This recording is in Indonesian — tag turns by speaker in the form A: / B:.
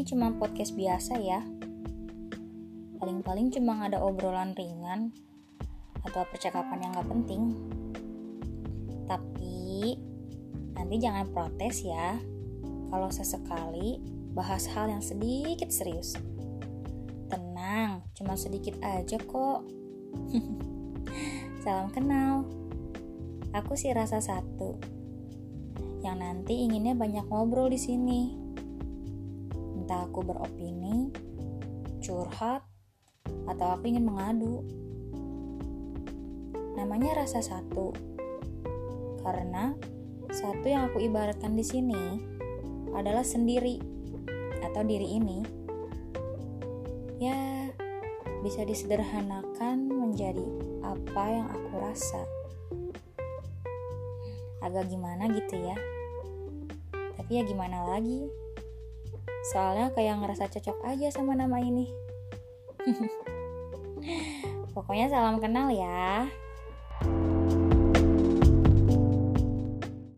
A: cuma podcast biasa ya. Paling-paling cuma ada obrolan ringan atau percakapan yang gak penting. Tapi nanti jangan protes ya kalau sesekali bahas hal yang sedikit serius. Tenang, cuma sedikit aja kok. Salam kenal. Aku sih rasa satu. Yang nanti inginnya banyak ngobrol di sini. Entah aku beropini, curhat, atau aku ingin mengadu. Namanya rasa satu. Karena satu yang aku ibaratkan di sini adalah sendiri atau diri ini. Ya, bisa disederhanakan menjadi apa yang aku rasa agak gimana gitu ya tapi ya gimana lagi soalnya kayak ngerasa cocok aja sama nama ini. Pokoknya salam kenal ya